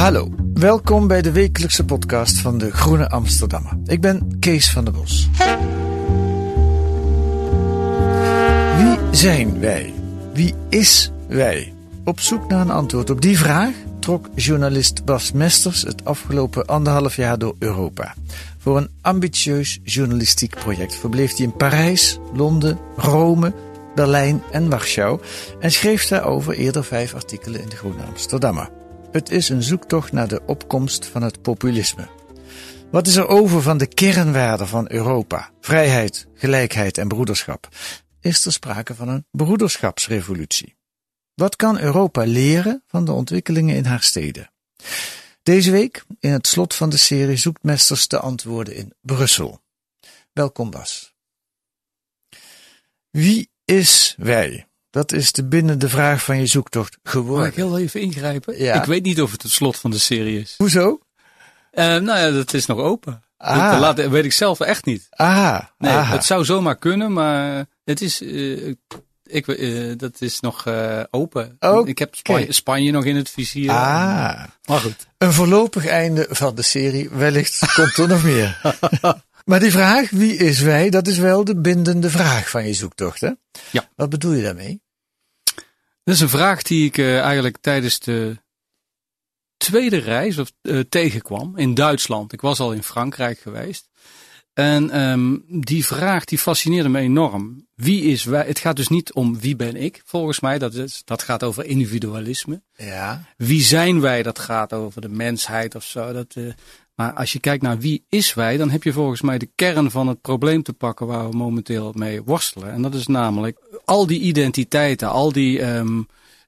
Hallo, welkom bij de wekelijkse podcast van de Groene Amsterdammer. Ik ben Kees van der Bos. Wie zijn wij? Wie is wij? Op zoek naar een antwoord op die vraag trok journalist Bas Mesters het afgelopen anderhalf jaar door Europa. Voor een ambitieus journalistiek project verbleef hij in Parijs, Londen, Rome, Berlijn en Warschau en schreef daarover eerder vijf artikelen in de Groene Amsterdammer. Het is een zoektocht naar de opkomst van het populisme. Wat is er over van de kernwaarden van Europa? Vrijheid, gelijkheid en broederschap. Is er sprake van een broederschapsrevolutie? Wat kan Europa leren van de ontwikkelingen in haar steden? Deze week, in het slot van de serie, zoekt Mesters de antwoorden in Brussel. Welkom Bas. Wie is wij? Dat is de binnende vraag van je zoektocht Mag geworden. ik heel even ingrijpen? Ja. Ik weet niet of het het slot van de serie is. Hoezo? Eh, nou ja, dat is nog open. Ah. Dat, laat, weet ik zelf echt niet. Aha, Nee, aha. het zou zomaar kunnen, maar het is, eh, ik, eh, dat is nog open. Oké. Ik heb Spanje, Spanje nog in het vizier. Ah, Maar goed. een voorlopig einde van de serie. Wellicht komt er nog meer. Maar die vraag, wie is wij, dat is wel de bindende vraag van je zoektocht, hè? Ja. Wat bedoel je daarmee? Dat is een vraag die ik eh, eigenlijk tijdens de tweede reis of, eh, tegenkwam in Duitsland. Ik was al in Frankrijk geweest. En ehm, die vraag die fascineerde me enorm. Wie is wij? Het gaat dus niet om wie ben ik, volgens mij. Dat, is, dat gaat over individualisme. Ja. Wie zijn wij? Dat gaat over de mensheid of zo. Dat, eh, maar als je kijkt naar wie is wij, dan heb je volgens mij de kern van het probleem te pakken waar we momenteel mee worstelen. En dat is namelijk al die identiteiten, al die ehm,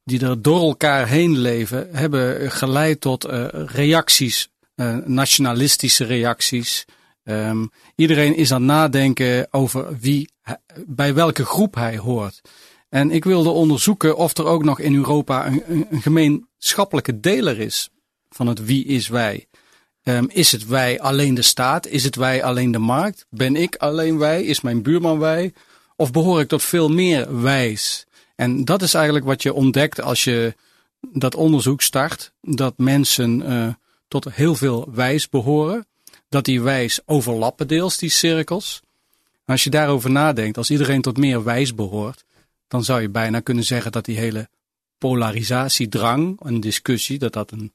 die er door elkaar heen leven, hebben geleid tot eh, reacties, eh, nationalistische reacties. Ehm, iedereen is aan het nadenken over wie, bij welke groep hij hoort. En ik wilde onderzoeken of er ook nog in Europa een, een gemeenschappelijke deler is van het wie is wij. Ehm, is het wij alleen de staat? Is het wij alleen de markt? Ben ik alleen wij? Is mijn buurman wij? Of behoor ik tot veel meer wijs? En dat is eigenlijk wat je ontdekt als je dat onderzoek start. Dat mensen eh, tot heel veel wijs behoren. Dat die wijs overlappen deels, die cirkels. Als je daarover nadenkt, als iedereen tot meer wijs behoort, dan zou je bijna kunnen zeggen dat die hele polarisatiedrang, een discussie, dat dat een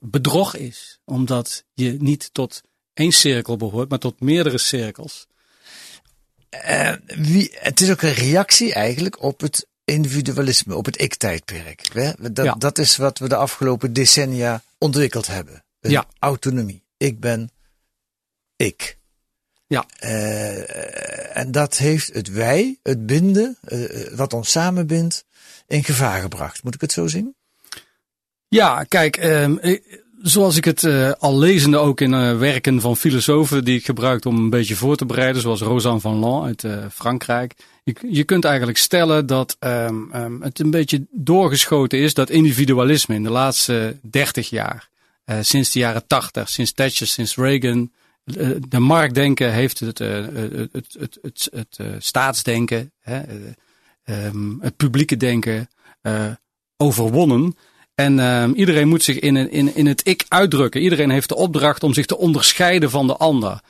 bedrog is. Omdat je niet tot één cirkel behoort, maar tot meerdere cirkels. Eh, wie, het is ook een reactie eigenlijk op het individualisme, op het ik-tijdperk. Dat, Ja. dat is wat we de afgelopen decennia ontwikkeld hebben. Een Ja. autonomie. Ik ben ik. Ja. Eh, en dat heeft het wij, het binden, eh, wat ons samenbindt, in gevaar gebracht. Moet ik het zo zien? Ja, kijk, ehm, ik- zoals ik het eh, al lezende ook in eh, werken van filosofen die ik gebruikte om een beetje voor te bereiden, zoals Rosan van Lan uit eh, Frankrijk. Je, je kunt eigenlijk stellen dat ehm, ehm, het een beetje doorgeschoten is, dat individualisme in de laatste 30 jaar, eh, sinds de jaren 80, sinds Thatcher, sinds Reagan, eh, de marktdenken heeft het, eh, het, het, het, het, eh, staatsdenken, hè, eh, het publieke denken eh, overwonnen. En ehm, iedereen moet zich in, in, in het ik uitdrukken. Iedereen heeft de opdracht om zich te onderscheiden van de ander.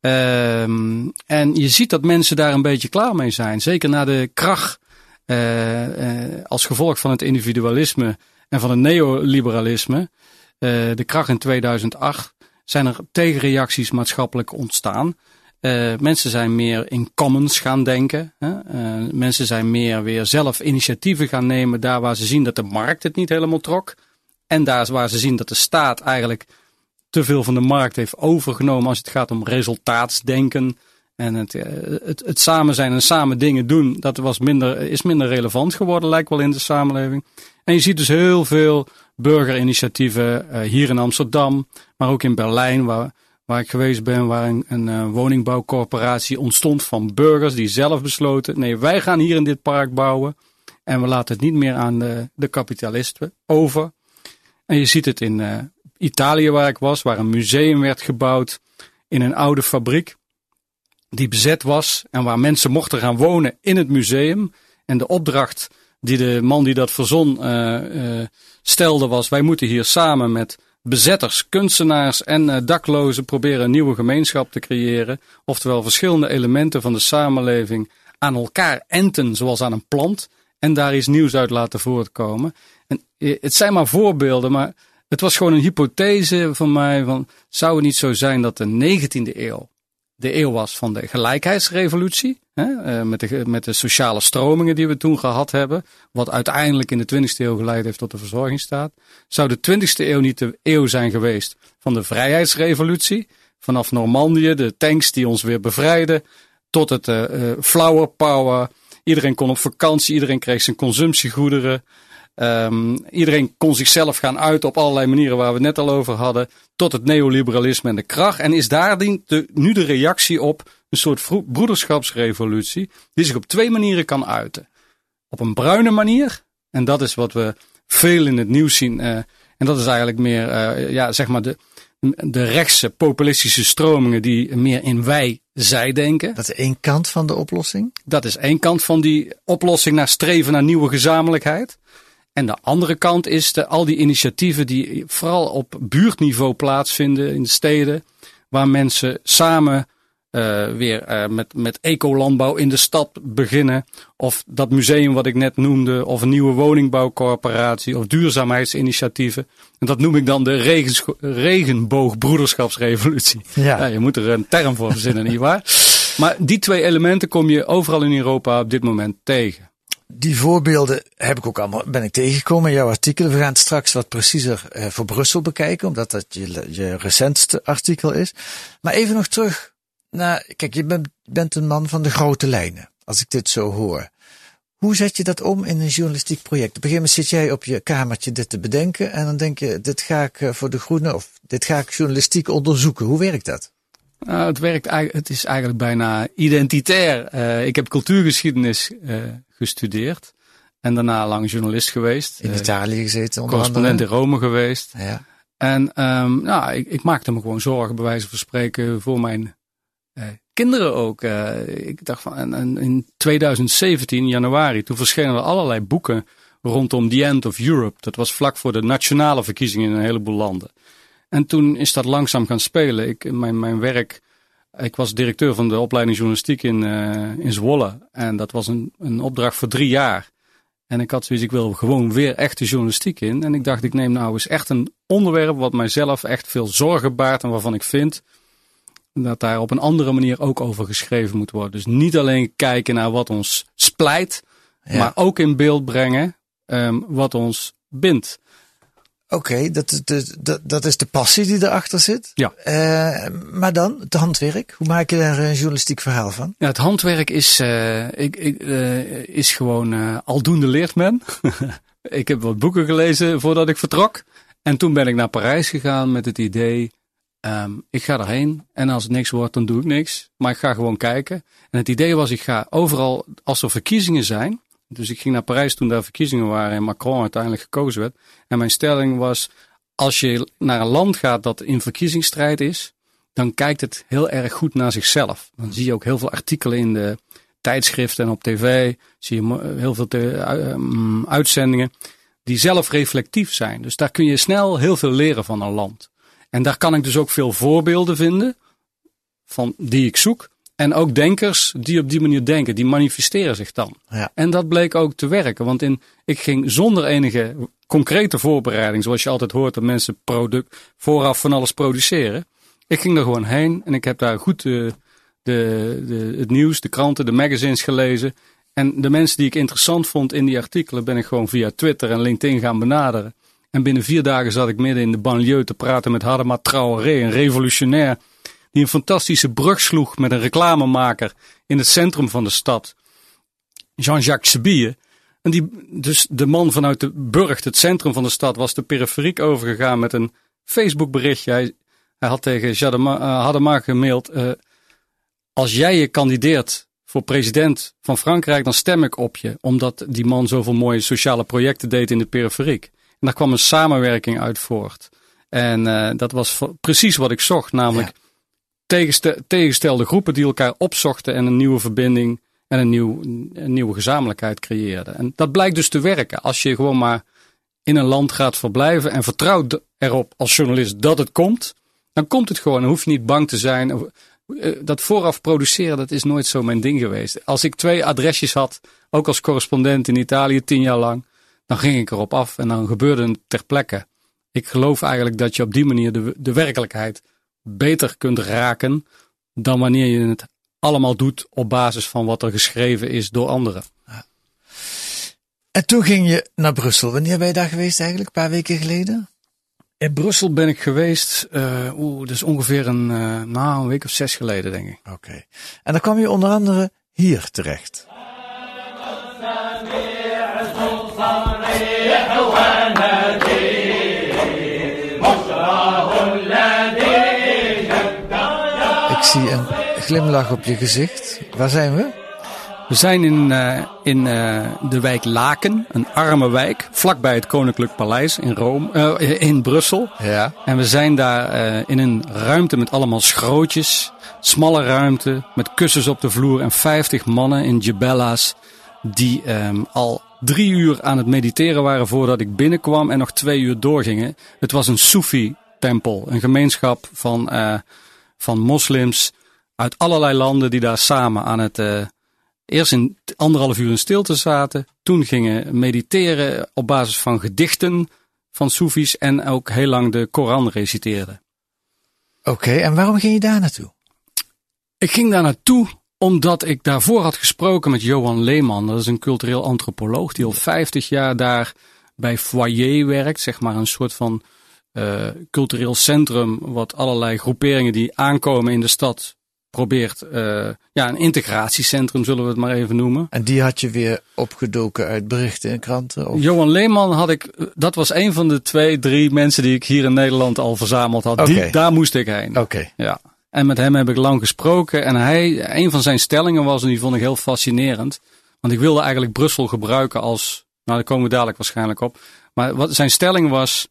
Ehm, en je ziet dat mensen daar een beetje klaar mee zijn. Zeker na de kracht eh, eh, als gevolg van het individualisme en van het neoliberalisme, de kracht in 2008, zijn er tegenreacties maatschappelijk ontstaan. Uh, mensen zijn meer in commons gaan denken. Hè? Uh, mensen zijn meer weer zelf initiatieven gaan nemen daar waar ze zien dat de markt het niet helemaal trok. En daar waar ze zien dat de staat eigenlijk te veel van de markt heeft overgenomen als het gaat om resultaatsdenken. En het, uh, het, het samen zijn en samen dingen doen, dat was minder, is minder relevant geworden, lijkt wel in de samenleving. En je ziet dus heel veel burgerinitiatieven hier in Amsterdam, maar ook in Berlijn, waar waar ik geweest ben, waar een, uh, woningbouwcorporatie ontstond van burgers die zelf besloten: nee, wij gaan hier in dit park bouwen en we laten het niet meer aan de, de kapitalisten over. En je ziet het in uh, Italië, waar ik was, waar een museum werd gebouwd in een oude fabriek die bezet was en waar mensen mochten gaan wonen in het museum. En de opdracht die de man die dat verzon uh, stelde was: wij moeten hier samen met bezetters, kunstenaars en uh, daklozen proberen een nieuwe gemeenschap te creëren. Oftewel verschillende elementen van de samenleving aan elkaar enten, zoals aan een plant. En daar iets nieuws uit laten voortkomen. En eh, het zijn maar voorbeelden, maar het was gewoon een hypothese van mij. Van, zou het niet zo zijn dat de 19e eeuw de eeuw was van de gelijkheidsrevolutie. Hè, eh, met, de, met de sociale stromingen die we toen gehad hebben. Wat uiteindelijk in de 20e eeuw geleid heeft tot de verzorgingsstaat. Zou de 20e eeuw niet de eeuw zijn geweest van de vrijheidsrevolutie? Vanaf Normandië, de tanks die ons weer bevrijden. Tot het uh, flower power. Iedereen kon op vakantie, iedereen kreeg zijn consumptiegoederen. Um, iedereen kon zichzelf gaan uiten op allerlei manieren waar we het net al over hadden. Tot het neoliberalisme en de kracht. En is daar de, nu de reactie op een soort broederschapsrevolutie. Die zich op twee manieren kan uiten. Op een bruine manier. En dat is wat we veel in het nieuws zien. Uh, en dat is eigenlijk meer, uh, ja, zeg maar de, de rechtse populistische stromingen die meer in wij, zij denken. Dat is één kant van de oplossing? Dat is één kant van die oplossing naar streven naar nieuwe gezamenlijkheid. En de andere kant is de, al die initiatieven die vooral op buurtniveau plaatsvinden in de steden, waar mensen samen uh, weer uh, met, met ecolandbouw in de stad beginnen. Of dat museum wat ik net noemde, of een nieuwe woningbouwcorporatie, of duurzaamheidsinitiatieven. En dat noem ik dan de regenboogbroederschapsrevolutie. Ja. ja. je moet er een term voor verzinnen, nietwaar? Maar die twee elementen kom je overal in Europa op dit moment tegen die voorbeelden heb ik ook allemaal, ben ik tegengekomen in jouw artikelen. We gaan het straks wat preciezer uh, voor Brussel bekijken, omdat dat je, je recentste artikel is. Maar even nog terug naar, kijk, je bent, bent een man van de grote lijnen, als ik dit zo hoor. Hoe zet je dat om in een journalistiek project? Op een gegeven moment zit jij op je kamertje dit te bedenken en dan denk je, dit ga ik eh, voor de groene of dit ga ik journalistiek onderzoeken. Hoe werkt dat? Nou, het, werkt, het is eigenlijk bijna identitair. Uh, ik heb cultuurgeschiedenis uh, gestudeerd. En daarna lang journalist geweest. In Italië gezeten onder Correspondent andere. in Rome geweest. Ja. En um, nou, ik, ik, maakte me gewoon zorgen, bij wijze van spreken, voor mijn uh, kinderen ook. Uh, ik dacht van, en, en in 2017, januari, toen verschenen er allerlei boeken rondom The End of Europe. Dat was vlak voor de nationale verkiezingen in een heleboel landen. En toen is dat langzaam gaan spelen. Ik, mijn, mijn werk ik was directeur van de opleiding journalistiek in, uh, in Zwolle. En dat was een, een opdracht voor drie jaar. En ik had zoiets, ik wil gewoon weer echte journalistiek in. En ik dacht, ik neem nou eens echt een onderwerp wat mijzelf echt veel zorgen baart. En waarvan ik vind dat daar op een andere manier ook over geschreven moet worden. Dus niet alleen kijken naar wat ons splijt, ja. maar ook in beeld brengen um, wat ons bindt. Oké, okay, dat, dat, dat is de passie die erachter zit. Ja. Uh, maar dan, het handwerk. Hoe maak je daar een journalistiek verhaal van? Ja, het handwerk is, uh, ik, ik, uh, is gewoon aldoende leert men. ik heb wat boeken gelezen voordat ik vertrok. En toen ben ik naar Parijs gegaan met het idee, um, ik ga erheen. En als het niks wordt, dan doe ik niks. Maar ik ga gewoon kijken. En het idee was, ik ga overal, als er verkiezingen zijn, dus ik ging naar Parijs toen daar verkiezingen waren en Macron uiteindelijk gekozen werd. En mijn stelling was, als je naar een land gaat dat in verkiezingsstrijd is, dan kijkt het heel erg goed naar zichzelf. Dan zie je ook heel veel artikelen in de tijdschriften en op tv. Zie je heel veel te, uh, uitzendingen die zelfreflectief zijn. Dus daar kun je snel heel veel leren van een land. En daar kan ik dus ook veel voorbeelden vinden van die ik zoek. En ook denkers die op die manier denken, die manifesteren zich dan. Ja. En dat bleek ook te werken. Want in, ik ging zonder enige concrete voorbereiding, zoals je altijd hoort dat mensen product, vooraf van alles produceren. Ik ging er gewoon heen en ik heb daar goed de, de, de, het nieuws, de kranten, de magazines gelezen. En de mensen die ik interessant vond in die artikelen ben ik gewoon via Twitter en LinkedIn gaan benaderen. En binnen vier dagen zat ik midden in de banlieue te praten met Hadema Traoré, een revolutionair die een fantastische brug sloeg met een reclamemaker in het centrum van de stad. Jean-Jacques Sebille. En die, dus de man vanuit de burcht, het centrum van de stad, was de periferiek overgegaan met een Facebook berichtje. Hij, hij had tegen uh, Hadema gemaild, uh, als jij je kandideert voor president van Frankrijk, dan stem ik op je. Omdat die man zoveel mooie sociale projecten deed in de periferiek. En daar kwam een samenwerking uit voort. En uh, dat was precies wat ik zocht, namelijk. Tegenste, tegenstelde groepen die elkaar opzochten en een nieuwe verbinding en een, nieuw, nieuwe gezamenlijkheid creëerden. En dat blijkt dus te werken. Als je gewoon maar in een land gaat verblijven en vertrouwt erop als journalist dat het komt, dan komt het gewoon. Dan hoef je niet bang te zijn. Dat vooraf produceren, dat is nooit zo mijn ding geweest. Als ik twee adresjes had, ook als correspondent in Italië tien jaar lang, dan ging ik erop af en dan gebeurde het ter plekke. Ik geloof eigenlijk dat je op die manier de, de werkelijkheid beter kunt raken dan wanneer je het allemaal doet op basis van wat er geschreven is door anderen. En toen ging je naar Brussel. Wanneer ben je daar geweest eigenlijk? Een paar weken geleden? In Brussel ben ik geweest, uh, oeh, dus ongeveer een, uh, nou, een week of zes geleden, denk ik. Oké. Okay. En dan kwam je onder andere hier terecht. Zie een glimlach op je gezicht. Waar zijn we? We zijn in, uh, in uh, de wijk Laken, een arme wijk, vlakbij het Koninklijk Paleis in, Rome, uh, in Brussel. Ja. En we zijn daar in een ruimte met allemaal schrootjes, smalle ruimte, met kussens op de vloer en 50 mannen in jabella's die um, al drie uur aan het mediteren waren voordat ik binnenkwam en nog twee uur doorgingen. Het was een Soefi-tempel, een gemeenschap van, van moslims uit allerlei landen die daar samen aan het eerst in anderhalf uur in stilte zaten. Toen gingen mediteren op basis van gedichten van Soefies en ook heel lang de Koran reciteerden. Oké, okay, en waarom ging je daar naartoe? Ik ging daar naartoe omdat ik daarvoor had gesproken met Johan Leeman. Dat is een cultureel antropoloog die al 50 jaar daar bij Foyer werkt. Zeg maar een soort van uh, cultureel centrum wat allerlei groeperingen die aankomen in de stad probeert, uh, ja, een integratiecentrum zullen we het maar even noemen. En die had je weer opgedoken uit berichten in kranten? Of? Johan Leeman had ik, dat was een van de twee, drie mensen die ik hier in Nederland al verzameld had. Okay. Die, daar moest ik heen. Oké. Okay. Ja. En met hem heb ik lang gesproken en hij, een van zijn stellingen was, en die vond ik heel fascinerend, want ik wilde eigenlijk Brussel gebruiken als, nou daar komen we dadelijk waarschijnlijk op, maar wat zijn stelling was,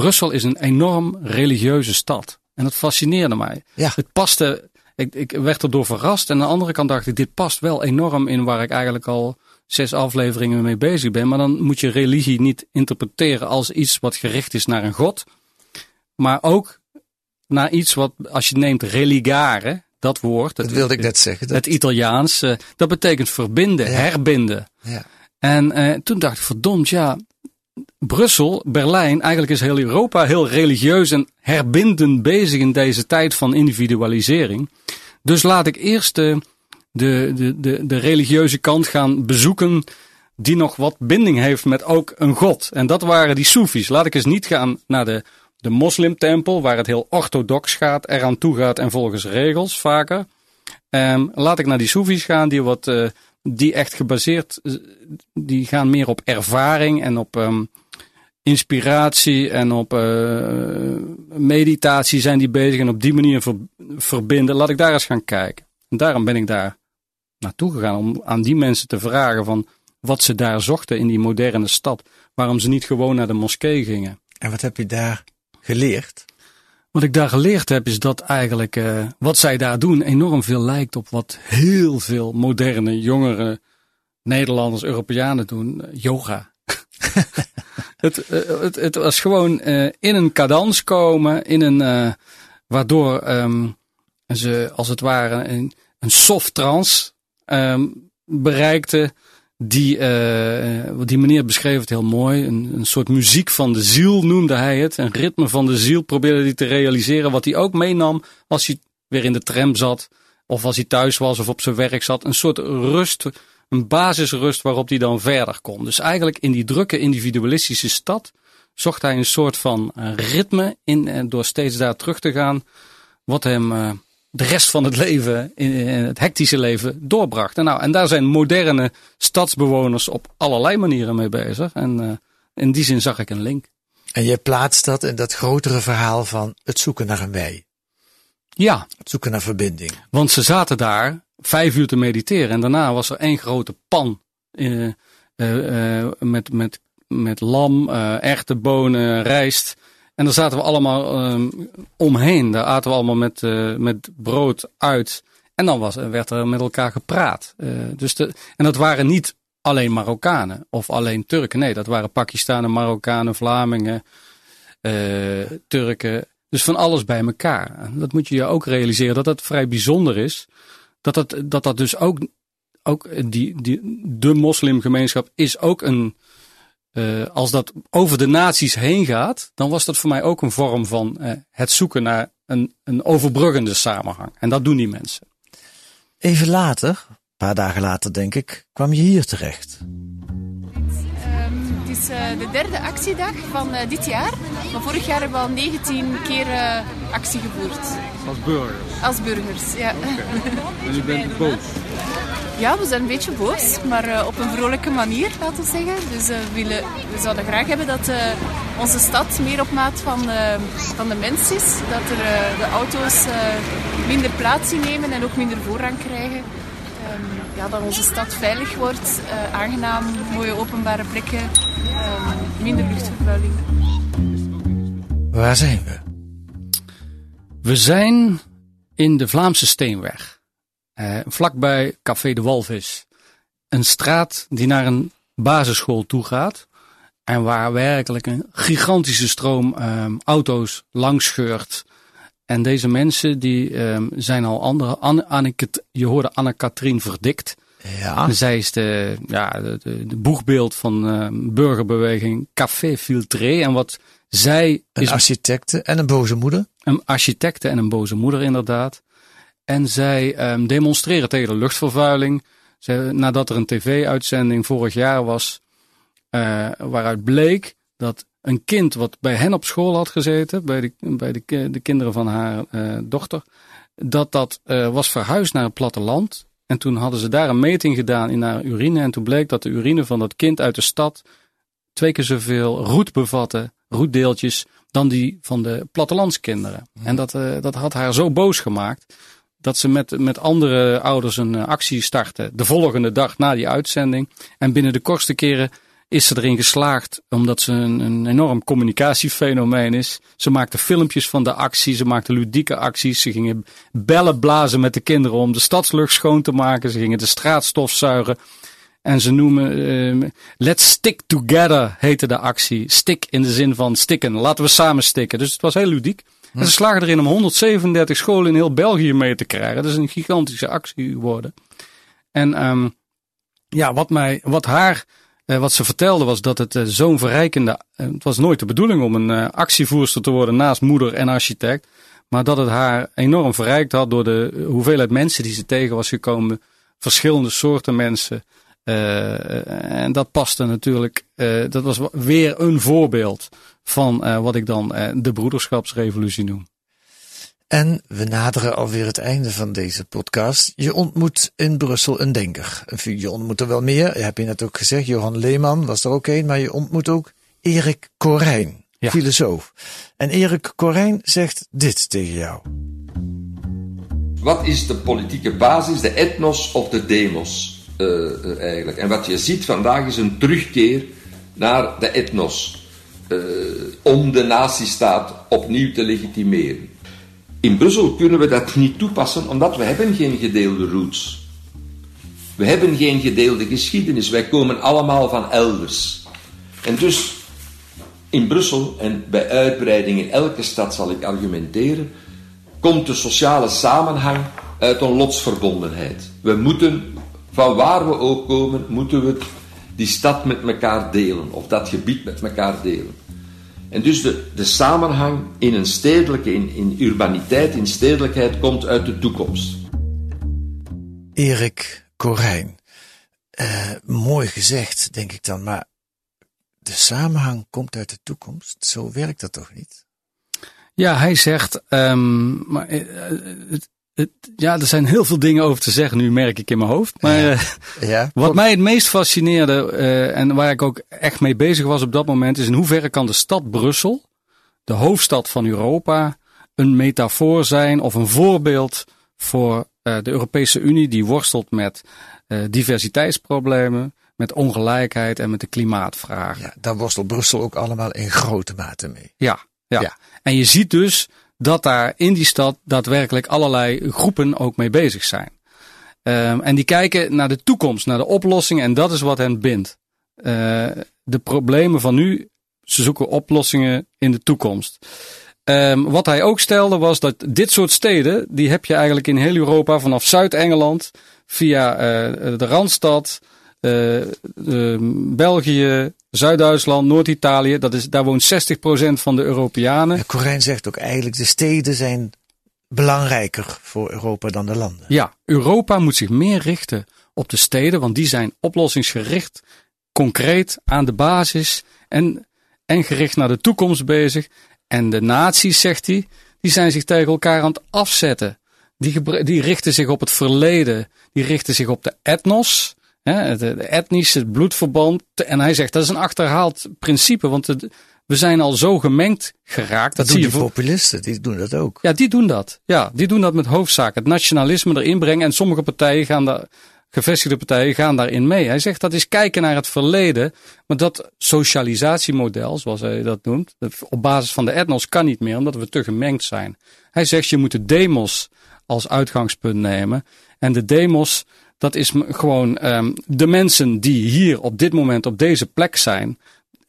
Brussel is een enorm religieuze stad. En dat fascineerde mij. Ja. Het paste ik, ik werd erdoor verrast. En aan de andere kant dacht ik, dit past wel enorm in waar ik eigenlijk al zes afleveringen mee bezig ben. Maar dan moet je religie niet interpreteren als iets wat gericht is naar een god. Maar ook naar iets wat, als je neemt religare, dat woord. Dat wilde ik net zeggen. Dat... Het Italiaans, dat betekent verbinden, ja. herbinden. Ja. En uh, toen dacht ik, verdomd, ja, Brussel, Berlijn, eigenlijk is heel Europa heel religieus en herbindend bezig in deze tijd van individualisering. Dus laat ik eerst de, de, de, de, religieuze kant gaan bezoeken die nog wat binding heeft met ook een god. En dat waren die Soefies. Laat ik eens niet gaan naar de, de moslimtempel, waar het heel orthodox gaat, eraan toe gaat en volgens regels vaker. Um, laat ik naar die Soefies gaan, die wat... Uh, die echt gebaseerd, die gaan meer op ervaring en op um, inspiratie en op uh, meditatie zijn die bezig en op die manier ver, verbinden. Laat ik daar eens gaan kijken. En daarom ben ik daar naartoe gegaan om aan die mensen te vragen van wat ze daar zochten in die moderne stad. Waarom ze niet gewoon naar de moskee gingen. En wat heb je daar geleerd? Wat ik daar geleerd heb is dat eigenlijk uh, wat zij daar doen enorm veel lijkt op wat heel veel moderne, jongere Nederlanders, Europeanen doen. Uh, yoga. het, uh, het, het, was gewoon in een cadans komen, in een, waardoor um, ze als het ware een, een soft trance ehm, bereikte. Die, uh, die meneer beschreef het heel mooi. Een, een soort muziek van de ziel noemde hij het. Een ritme van de ziel probeerde hij te realiseren. Wat hij ook meenam als hij weer in de tram zat. Of als hij thuis was of op zijn werk zat. Een soort rust, een basisrust waarop hij dan verder kon. Dus eigenlijk in die drukke individualistische stad zocht hij een soort van ritme in. En door steeds daar terug te gaan. Wat hem uh, de rest van het leven, in, het hectische leven, doorbracht. En, nou, en daar zijn moderne stadsbewoners op allerlei manieren mee bezig. En uh, in die zin zag ik een link. En je plaatst dat in dat grotere verhaal van het zoeken naar een wij. Ja. Het zoeken naar verbinding. Want ze zaten daar vijf uur te mediteren. En daarna was er één grote pan uh, uh, met, met, met lam, echte bonen, rijst. En daar zaten we allemaal um, omheen. Daar aten we allemaal met, uh, met brood uit. En dan was, werd er met elkaar gepraat. Uh, dus de, en dat waren niet alleen Marokkanen of alleen Turken. Nee, dat waren Pakistanen, Marokkanen, Vlamingen, Turken. Dus van alles bij elkaar. Dat moet je je ook realiseren dat dat vrij bijzonder is. Dat dat, dat, dat dus ook, ook die, die, de moslimgemeenschap is ook een uh, als dat over de naties heen gaat, dan was dat voor mij ook een vorm van uh, het zoeken naar een, een overbruggende samenhang. En dat doen die mensen. Even later, een paar dagen later denk ik, kwam je hier terecht. Is uh, de derde actiedag van dit jaar. Maar vorig jaar hebben we al 19 keer actie gevoerd. Als burgers? Als burgers, ja. Okay. en u bent boos? Ja, we zijn een beetje boos, maar op een vrolijke manier, laten we zeggen. Dus we, willen, we zouden graag hebben dat onze stad meer op maat van, van de mens is. Dat er de auto's minder plaats innemen en ook minder voorrang krijgen. Um, ja, dat onze stad veilig wordt, aangenaam, mooie openbare plekken, um, minder luchtvervuiling. Waar zijn we? We zijn in de Vlaamse Steenweg. Uh, vlakbij Café de Walvis. Een straat die naar een basisschool toe gaat. En waar werkelijk een gigantische stroom um, auto's langs scheurt. En deze mensen die um, zijn al andere. Anne, je hoorde Anne-Katrien Verdikt. Ja. Zij is de, ja, de, boegbeeld van uh, burgerbeweging Café Filtré. En wat zij. Een is architecte en een boze moeder. Een architecte en een boze moeder, inderdaad. En zij um, demonstreren tegen de luchtvervuiling. Nadat er een tv-uitzending vorig jaar was, uh, waaruit bleek dat een kind wat bij hen op school had gezeten, bij de, bij de, de kinderen van haar uh, dochter, dat dat uh, was verhuisd naar het platteland. En toen hadden ze daar een meting gedaan in haar urine. En toen bleek dat de urine van dat kind uit de stad twee keer zoveel roet bevatte, roetdeeltjes, dan die van de plattelandskinderen. En dat, dat had haar zo boos gemaakt dat ze met, met andere ouders een actie starten de volgende dag na die uitzending. En binnen de kortste keren is ze erin geslaagd, omdat ze een, een enorm communicatiefenomeen is. Ze maakte filmpjes van de actie, ze maakte ludieke acties. Ze gingen bellen blazen met de kinderen om de stadslucht schoon te maken. Ze gingen de straat stofzuigen. En ze noemen uh, Let's Stick Together heette de actie. Stick in de zin van stikken. Laten we samen stikken. Dus het was heel ludiek. En ze slagen erin om 137 scholen in heel België mee te krijgen. Dat is een gigantische actie geworden. En um, ja, wat, mij, wat haar, uh, wat ze vertelde was dat het uh, zo'n verrijkende. Uh, het was nooit de bedoeling om een actievoerster te worden naast moeder en architect. Maar dat het haar enorm verrijkt had door de hoeveelheid mensen die ze tegen was gekomen. Verschillende soorten mensen. en dat paste natuurlijk. dat was weer een voorbeeld van wat ik dan de broederschapsrevolutie noem. En we naderen alweer het einde van deze podcast. Je ontmoet in Brussel een denker. Je ontmoet er wel meer. Je hebt je net ook gezegd, Johan Leeman was er ook een. Maar je ontmoet ook Erik Corijn, ja. filosoof. En Erik Corijn zegt dit tegen jou. Wat is de politieke basis, de etnos of de demos uh, eigenlijk? En wat je ziet vandaag is een terugkeer naar de etnos uh, om de nazistaat opnieuw te legitimeren. In Brussel kunnen we dat niet toepassen omdat we hebben geen gedeelde roots. We hebben geen gedeelde geschiedenis. Wij komen allemaal van elders. En dus in Brussel en bij uitbreiding in elke stad zal ik argumenteren, komt de sociale samenhang uit een lotsverbondenheid. We moeten, van waar we ook komen, moeten we die stad met elkaar delen, of dat gebied met elkaar delen. En dus de, de samenhang in een stedelijke, in, in urbaniteit, in stedelijkheid, komt uit de toekomst. Erik Corijn. Uh, mooi gezegd, denk ik dan, maar de samenhang komt uit de toekomst. Zo werkt dat toch niet? Ja, hij zegt, um, maar uh, het, het, ja, er zijn heel veel dingen over te zeggen, nu merk ik in mijn hoofd. Maar ja. Uh, ja, wat mij het meest fascineerde en waar ik ook echt mee bezig was op dat moment, is in hoeverre kan de stad Brussel, de hoofdstad van Europa, een metafoor zijn of een voorbeeld voor de Europese Unie die worstelt met diversiteitsproblemen, met ongelijkheid en met de klimaatvraag. Ja, daar worstelt Brussel ook allemaal in grote mate mee. Ja, ja, ja. En je ziet dus dat daar in die stad daadwerkelijk allerlei groepen ook mee bezig zijn. Um, en die kijken naar de toekomst, naar de oplossingen en dat is wat hen bindt. Uh, de problemen van nu, ze zoeken oplossingen in de toekomst. Um, wat hij ook stelde was dat dit soort steden, die heb je eigenlijk in heel Europa vanaf Zuid-Engeland via uh, de Randstad, België, Zuid-Duitsland, Noord-Italië. Dat is, daar woont 60% van de Europeanen. Corijn zegt ook eigenlijk de steden zijn belangrijker voor Europa dan de landen. Ja, Europa moet zich meer richten op de steden, want die zijn oplossingsgericht, concreet aan de basis en, en gericht naar de toekomst bezig. En de naties, zegt hij, die zijn zich tegen elkaar aan het afzetten. Die, die richten zich op het verleden, die richten zich op de etnos, het, etnisch, het bloedverband. En hij zegt dat is een achterhaald principe, want we zijn al zo gemengd geraakt. Dat, dat zie je voor populisten, die doen dat ook. Ja, die doen dat. Ja, die doen dat met hoofdzaak. Het nationalisme erin brengen. En sommige partijen gaan daar, gevestigde partijen gaan daarin mee. Hij zegt dat is kijken naar het verleden. Maar dat socialisatiemodel, zoals hij dat noemt, op basis van de etnos kan niet meer, omdat we te gemengd zijn. Hij zegt je moet de demos als uitgangspunt nemen. En de demos, dat is gewoon um, de mensen die hier op dit moment op deze plek zijn.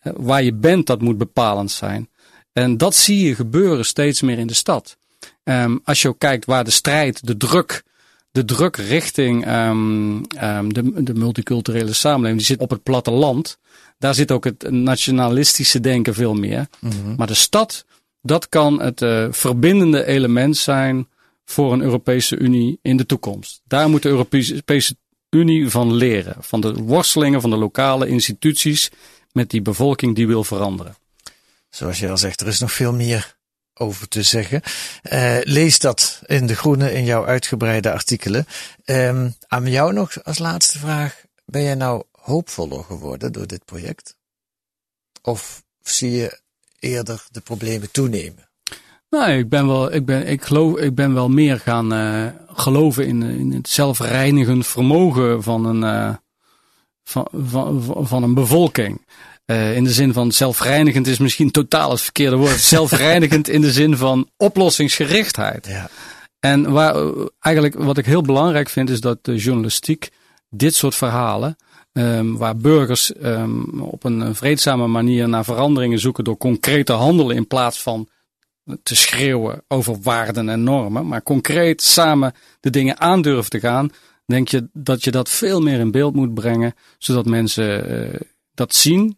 Uh, waar je bent, dat moet bepalend zijn. En dat zie je gebeuren steeds meer in de stad. Um, als je ook kijkt waar de strijd, de druk, de druk richting um, de, de multiculturele samenleving, die zit op het platteland. Daar zit ook het nationalistische denken veel meer. Mm -hmm. Maar de stad, dat kan het uh, verbindende element zijn voor een Europese Unie in de toekomst. Daar moet de Europese Unie van leren. Van de worstelingen van de lokale instituties met die bevolking die wil veranderen. Zoals je al zegt, er is nog veel meer over te zeggen. Uh, lees dat in De Groene in jouw uitgebreide artikelen. Um, aan jou nog als laatste vraag. Ben jij nou hoopvoller geworden door dit project? Of zie je eerder de problemen toenemen? Nou, ik ben wel, ik ben, ik geloof, ik ben wel meer gaan uh, geloven in, in het zelfreinigend vermogen van een, uh, van, van, van een bevolking. Uh, in de zin van zelfreinigend is misschien totaal het verkeerde woord. zelfreinigend in de zin van oplossingsgerichtheid. Ja. En waar, eigenlijk wat ik heel belangrijk vind is dat de journalistiek dit soort verhalen, um, waar burgers um, op een vreedzame manier naar veranderingen zoeken door concrete handelen in plaats van te schreeuwen over waarden en normen, maar concreet samen de dingen aandurven te gaan, denk je dat je dat veel meer in beeld moet brengen, zodat mensen uh, dat zien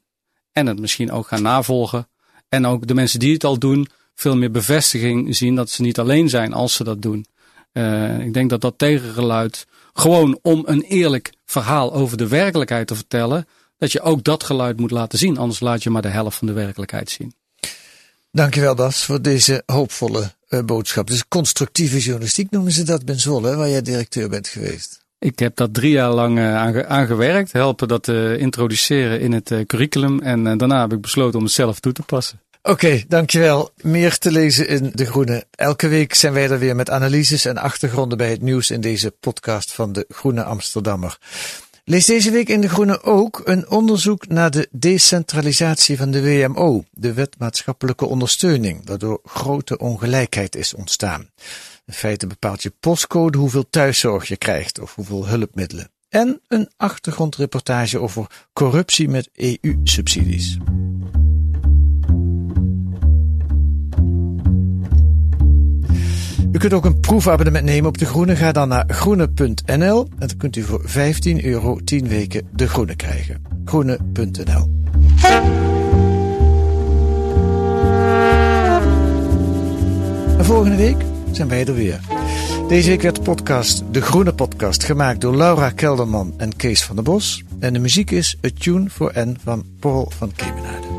en het misschien ook gaan navolgen. En ook de mensen die het al doen, veel meer bevestiging zien dat ze niet alleen zijn als ze dat doen. Uh, ik denk dat dat tegengeluid, gewoon om een eerlijk verhaal over de werkelijkheid te vertellen, dat je ook dat geluid moet laten zien. Anders laat je maar de helft van de werkelijkheid zien. Dankjewel Bas voor deze hoopvolle uh, boodschap. Dus constructieve journalistiek noemen ze dat bij Zwolle, waar jij directeur bent geweest. Ik heb dat drie jaar lang uh, aange aangewerkt, helpen dat uh, introduceren in het curriculum en daarna heb ik besloten om het zelf toe te passen. Oké, okay, dankjewel. Meer te lezen in De Groene. Elke week zijn wij er weer met analyses en achtergronden bij het nieuws in deze podcast van De Groene Amsterdammer. Lees deze week in De Groene ook een onderzoek naar de decentralisatie van de WMO, de wet maatschappelijke ondersteuning, waardoor grote ongelijkheid is ontstaan. In feite bepaalt je postcode hoeveel thuiszorg je krijgt of hoeveel hulpmiddelen. En een achtergrondreportage over corruptie met EU-subsidies. Kunt ook een proefabonnement nemen op De Groene. Ga dan naar groene.nl en dan kunt u voor 15 euro 10 weken De Groene krijgen. Groene.nl En volgende week zijn wij er weer. Deze week werd de podcast De Groene Podcast gemaakt door Laura Kelderman en Kees van der Bos. En de muziek is A Tune for N van Paul van Kemenade.